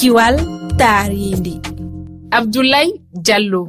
kiwal taarindi abdoulaye diallo.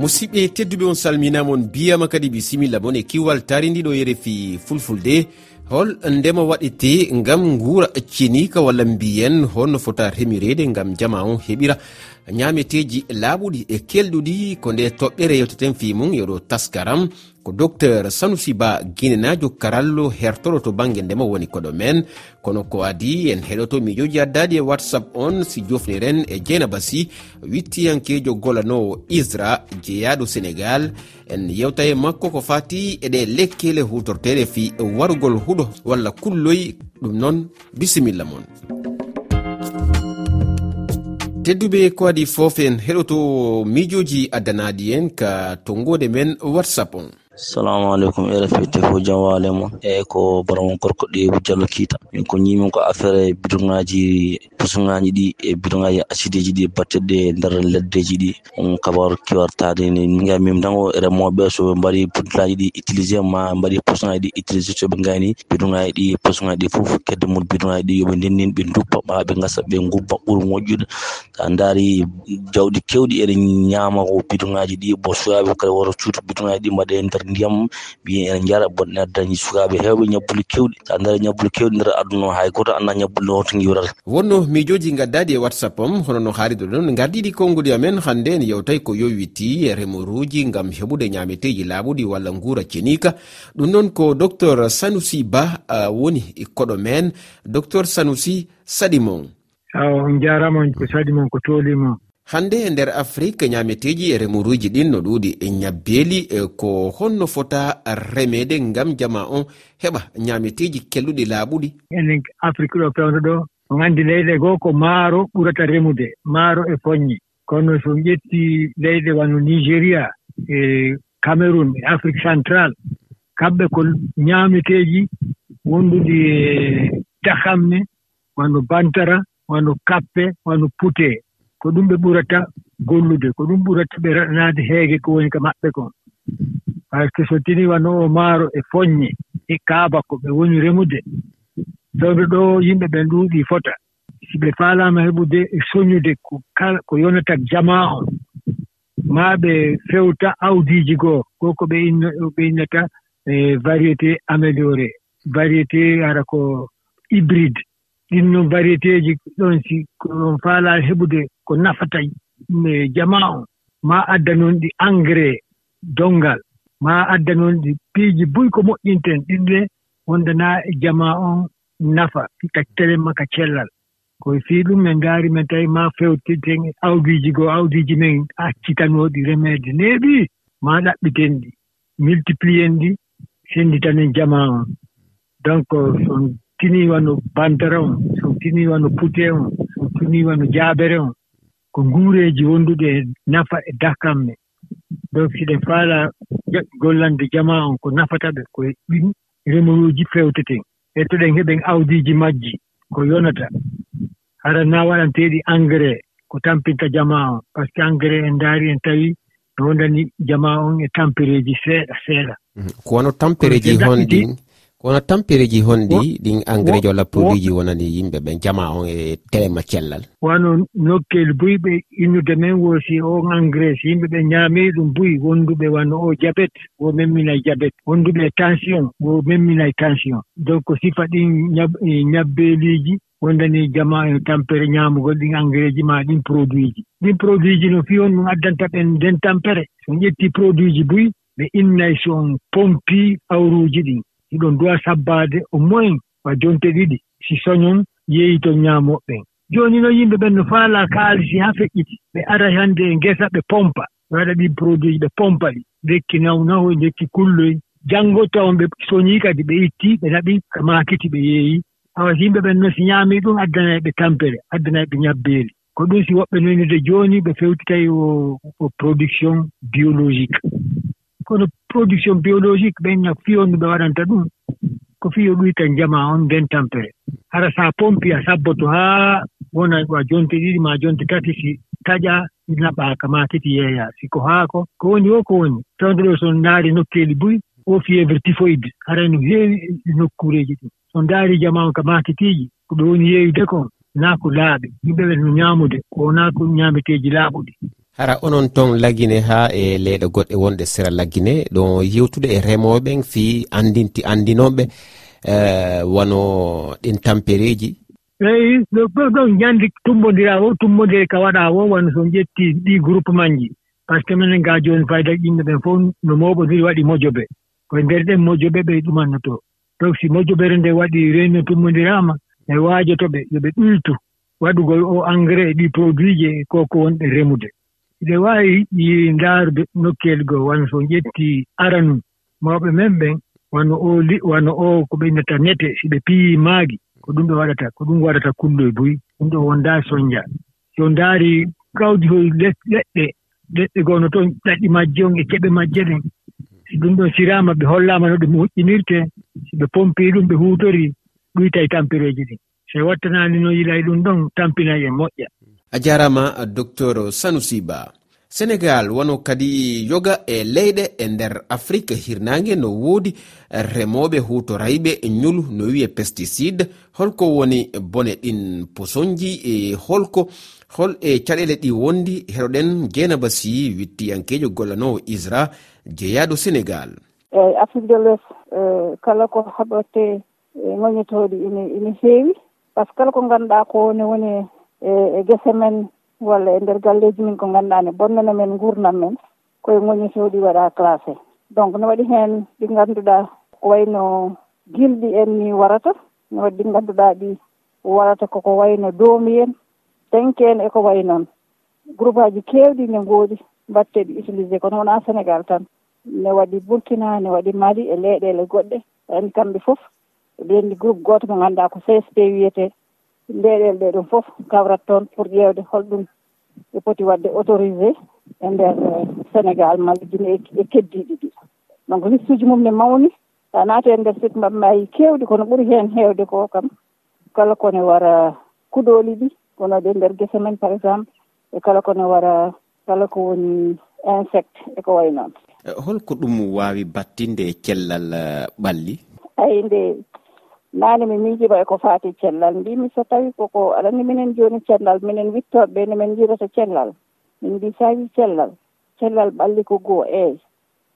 Musidɓe tedduɓe on salminamon biyama kadi bisimilla mon e kiwal tarindiɗo yerefi fulfulde. Hol ndema waɗete ngam guura accinika walla mbiyen honno fota remirede ngam jama on heɓira. ñameteji laaɓuɗi e kelɗuɗi ko nde toɓɓere yewteten fimum yoɗo taskaram. Ko docteur sanusi ba guinenajo karallo hertoɗo to banggue ndema woni koɗo men. Kono ko adi en heɗoto mijoji addadi e whatsapp on si jofniren e dieynaba sy wittiyankejo golanowo isra jeeyaɗo sénégal. En yewta e makko ko fati eɗe lekkele hutorteɗe fi warugol huuɗo walla kulloy ɗum noon bisimilla moon tedduɓe ko adi foof en heɗoto miijoji addanaɗi en ka tongode men whatsapp on. Salamu aleykum rfpt fo jam wale mon. Eyyi ko baramon gorko ɗe diallo kiita. Min ko ñimin ko affaire e bidongaji pusuŋaji ɗi e bidoŋaji asideji ɗi e batteɗe e nder leddeji ɗi. On kabaru kiwartade ni. Minga min tan o e remoɓe soɓe mbaɗi pudulaji ɗi utilisé ma mbaɗi pusuŋaji ɗi utilisé soɓe gayni bidoŋaji ɗi pusuŋaji ɗi foof kedde mum bidoŋaji ɗi yooɓe ndennin ɓe duppa ma ɓe gasa ɓe gubba ɓuuri moƴƴude. Sa daari jawɗi kewɗi ene ñama ko bidoŋaji ɗi bo sukaɓe kadi woto cuutu bidoŋaji ɗi mbaɗe nder ndiyam mbiyen ene jara bonne dañi sukaɓe hewɓe ñabbuli kewɗi sa daari ñabbuli kewɗi nder aduna hay goto anda ñabbuli no hoto giwrata wonno miijoji gaddadi e whatsapp om hono no haarido ɗon gardiɗi konnguli amen hannde en yewtay ko yowiti e remoruji ngam heɓude ñameteji laaɓuɗi walla guura cenika ɗum noon ko docteur sanusi ba woni koɗo men. Docteur sanusi saɗimon aw on jarama ko saɗimon ko tolimon hannde e nder afrique ñameteji e remoruji ɗin no ɗuuɗi e ñabbeeli e ko honno fota remede ngam jama on heɓa ñameteji kelluɗi laaɓuɗi. Enen afrique ɗo pewno ɗo. on anndi leyɗe goo ko maaro ɓurata remude. Maaro e poññe kono so ƴettii leyɗe wano nigéria e cameron e afrique central kamɓe ko ñaameteeji wonnduɗi e dakamne wano bantara wano kappe wano putee ko ɗum ɓe ɓurata gollude. Ko ɗum ɓurata ɓe raɗanaade heege ko woni ka maɓɓe kon par ce que so tini wano o maaro e foññe e kaaba ko ɓe woni remude dawde ɗo yimɓe ɓen ɗuuɗi fota. Si ɓe faalaama heɓude e soñude ko kala ko yonata jamaa on maa ɓe fewta awdiiji goo ko ko ɓe ɓe innata e variété amélioré variété ara ko hybride. Ɗin noon variété ji ɗon si on faalaa heɓude ko nafata e jamaa on maa adda noon ɗi engrais donngal. Maa adda noon ɗi piiji buy ko moƴƴinten. Ɗinɗe wondanaa e jamaa on nafa ka telema ka cellal. Koye fii ɗum men ngaari men tawi ma fewtiten awdiiji goo awdiiji men accitanooɗi remeede neeɓi ma ɗaɓɓiten ɗi multiplien ɗi sennditanen jama on. Donc son tinii wano bantara on son tinii wano pute on son tinii wano jaabere on. Ko nguureeji wonnduɗe e nafa e dakam me donc siɗen faala gollande jama on ko nafata ɓe koye ɗin remorooji fewteten ettoɗen heɓen aawdiiji majji ko yonata. Haranaa waɗanteeɗi engrais ko tampinta jamaa on par ce que engrais en ndaari en tawii no wondani jamaa on e tampereeji seeɗa seeɗa. Mhm. Ko wono tampereeji honɗi kono tampereji honɗi ɗin engrais jolla produit ji wonani yimɓe ɓe jama on e telema cellal wano nokkel buyɓe innude men wosi on engrais so yimɓe ɓe ñaami ɗum buyi wonduɓe wano o diabet wo memminay e diabet wonduɓe tension wo memminay tension. Donc sifa ɗin ñabbeeliji e wondani jama e tampere ñaamugol ɗin engrais ji ma ɗin produit ji ɗin produit ji no fi on ɗum addanta ɓen nden tampere. So ƴetti produit ji buyi ɓe innay so on pompi awruuji ɗin. iɗon duwa sabbaade au moins wa jonte ɗiɗi. Si soñon yeeyi to ñaamoɓɓen jooni noon yimɓe ɓen no faalaa kaalisi haa feƴƴiti ɓe ara hannde e ngesa ɓe pompa. Ɓe waɗa ɗi produit ɓe pompa ɗi. Ndekki nawnaho ndekki kulloy janngo tawon ɓe soñii kadi ɓe ittii ɓe naɓi maakiti ɓe yeeyi awa yimɓe ɓen noon si ñaamii ɗum addanaa ɓe tampere addanaa ɓe ñabbeeli ko ɗum si woɓɓe noynude jooni ɓe fewtitay o production biologique. Kono production biologique ɓen no fiyondu ɓe waɗanta ɗum ko fiyo ɗuytan jama on nden tampere. Hara so a pompi a sabboto haa wona a jonte ɗiɗi ma jonte tati si taƴa naɓaaka ma titi yeeya. Siko haako ko woni o ko woni. Tawde ɗo so ndaari nokkeeli buy o fièvre tifoide hara no heewi nokkuureeji ɗum so ndaari jama on ka matitiiji ko ɓe woni yeeyde kon naa ko laaɓi yimɓe ɓe no ñaamude ko wonaa ko ñaameteeji laaɓuɗi. ara onon ton lagine ha e leyɗe goɗɗe wonɗe sera lagine. Ɗo yewtude e remoɓe fi andinti andinoɓe uh, wano ɗin tampereji. Eyi ɗo ɗon ñanndi tummondira o tummondiri ka waɗa o wano so ƴetti ɗi groupement ji par ce que minen ga jooni fayda yimɓe ɓen fof no mawɓodiri waɗi mojoɓe. Koye nder ɗen mojoɓe ɓe ɗumannoto. Donc si mojoɓere nde waɗi réunion tummondiraama e waajotoɓe yo ɓe ɗuytu waɗugol o engrais e ɗi produit ji e koko wonɓe remude. ine waawi ndaarude nokkeel goo wano so ƴettii aranu mawɓe men ɓen wano o li wano o ko ɓe innata nete si ɓe piyi maagi ko ɗum ɓe waɗata ko ɗum waɗata kulloye boyi ɗum ɗo wondaa soñdia so ndaari kawdi hoy leɗɗe leɗɗe goono toon ɗaɗɗi majje on e keɓe majje ɗen si ɗum ɗon siraama ɓe hollaama no ɗe moƴƴinirte si ɓe pompii ɗum ɓe huutori ɗuyta e tampireeji ɗin so wattanaani no yilay ɗum ɗon tampinay e moƴƴa. a jarama docteur sanusiba sénégal wono kadi yoga e leyɗe e nder afrique. Hirnangue no woodi remoɓe hutorayɓe ñolu no wiye pesticide. Holko woni bone ɗin posonji e holko. Hol e caɗele ɗi wondi heɗoɗen jeenaba si wittiyankejo gollanowo isra jeeyaɗo sénégal. Eyyi afrique de l'est eh, kala ko haɓate ŋoñotoɗi eh, ine ina heewi. Par ce que kala ko ganduɗa ko ne woni e, e guese men walla e nder galleji min ko ganduɗa ne bonnana men gurnam men koye ŋoñi sowɗi waɗa classé donc ne waɗi hen ɗi ganduɗa ko wayno guilɗi en ni warata. Ne waɗi ɗi ganduɗa ɗi warata koko wayno doomi en tenke en eko way noon. Groupe aji kewɗi ne goodi mbatteɗi utilisé kono wona sénégal tan ne waɗi burkina ne waɗi mali e leyɗele goɗɗe. Andi kamɓe foof ɓe ndendi groupe goto mo ganduɗa ko csp wiyete ndeɗel ɗe ɗum fof kawrat toon pour ƴewde holɗum ɓe poti wadde autorisé e nder eh, Sénégal malla guine e-, e keddiɗi ɗi. Donc :fra liste uji mum ne mawni sa naati e nder sik mbaɗa laayi kewɗi kono ɓuuri hen hewde ko kam kala kone wara kuuɗoɗi ɗi gonoɗe e nder gese men par exemple e kala kone wara kala ko woni insecte :fra eko way noon. Eh, holko ɗum wawi battinde e cellal eh, ɓalli? Ayi nde naane min miijiima eko faati cellal. Mbimi so tawi koko aɗa minen joni cellal minen wittooɓe ɓe no min jirata cellal. Min mbi sa wi cellal cellal ɓalli ko goo eyi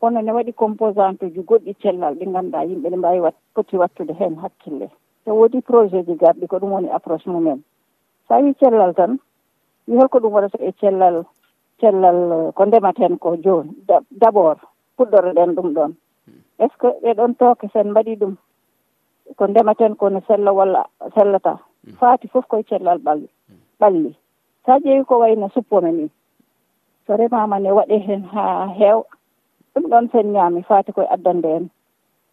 kono ne waɗi composante uji goɗɗi cellal ɗi ngannduɗaa yimɓe ne mbawi wat poti wattude hen hakkille. So woodi projet ji garɗi ko ɗum woni approche mumen. So wi cellal tan wi holko ɗum waɗata e cellal cellal eh, ko ndematen ko joni d' abord :fra puɗɗoroɗen ɗum ɗon. Hmm. Est ce que ɗeɗon tooke sen mbaɗi ɗum? ko ndeema tan kono sella walla sellata. Hmm. Faati fof koye cellal ɓalli ɓalli sa ƴeewi ko wayno suppome ni. So remama ne waɗe hen ha heew ɗum ɗon sen ñaami faati koye addande en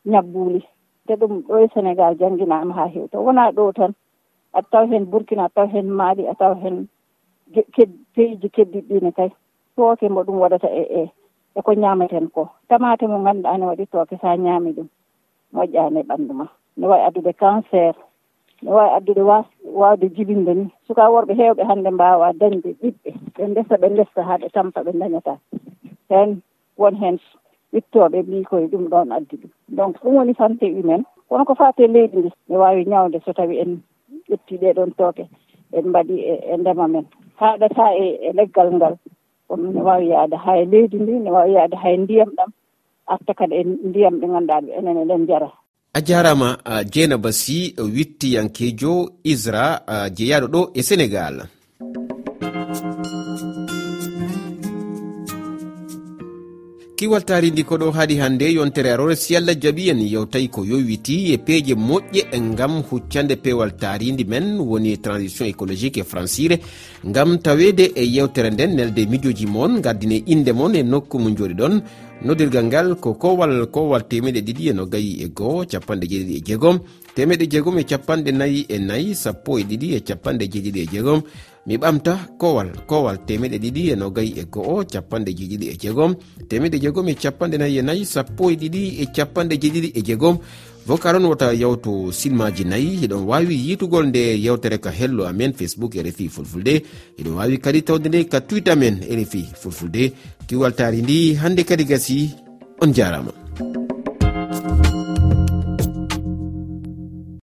ñabbuuli. Te ɗum ɗo e sénégal jangguinama ha heewi. To wona ɗo tan aɗa taw hen burkina a taw hen maali a taw hen peyiji keddiɗi ɗine kay. Tooke mbo ɗum waɗata e e eko ñameten ko. Tamate mo ganduɗa ne waɗi tooke sa ñaami ɗum moƴƴani e ɓandu ma. ne wawi addude cancer ne wawi addude was wawde jibinde ni. Suka worɓe hewɓe hannde mbawa dañde ɓiɓɓe. Ɓe ndesa ɓe ndesta ha ɓe tampa ɓe dañata. Hen won hen wittoɓe mbi koye ɗum ɗon addi ɗum. Donc ɗum woni santé humaine. Kono ko fate leydi ndi ne wawi ñawde so tawi en ƴetti ɗeɗon tooke en mbaɗi e, e ndema men. Haɗata e e leggal ngal. Kono ne wawi yaade ha e leydi ndi ne wawi yaade hay e ndiyam ɗam. Arta kadi e ndiyam ɗe ganduɗa ɗe enen eɗen jara a jarama dieynaba sy wittiyankejo isra jeeyaɗo ɗo e sénégal. kiwal tari ndi koɗo haadi hannde yontere arore allah jaaɓi en yewtayi ko yowiti e peeje moƴƴe ngam huccande peewal taridi men woni transition écologique e francire ngam tawede e yewtere nden nelde mijoji moon gardine inde moon e nokku mo joɗi ɗon. Noddirgal ngal ko kowal kowal temeɗe ɗiɗi e no gayi e goho capanɗe jeeɗiɗi e jeegom. temeɗe jeegom e capanɗe nayyi e nayyi sappo e ɗiɗi e capanɗe jeeɗiɗi e jeegom mi ɓamta kowal kowal temeɗe ɗiɗi e nogayi e go'o capanɗe jeeɗiɗi e jeegom temeɗe jeegom e capanɗe nayyi e nayyi sappo e ɗiɗi e capanɗe jeeɗiɗi e jeegom vokaron wota yawto silmaji nayyi eɗon wawi yitugol nde yewtere ka hello amen facebook e refi fulfulde. Eɗon wawi kadi tawde nde ka twitte amen e refi fulfulde. Tiwaltari ndi hande kadi gasi on jarama.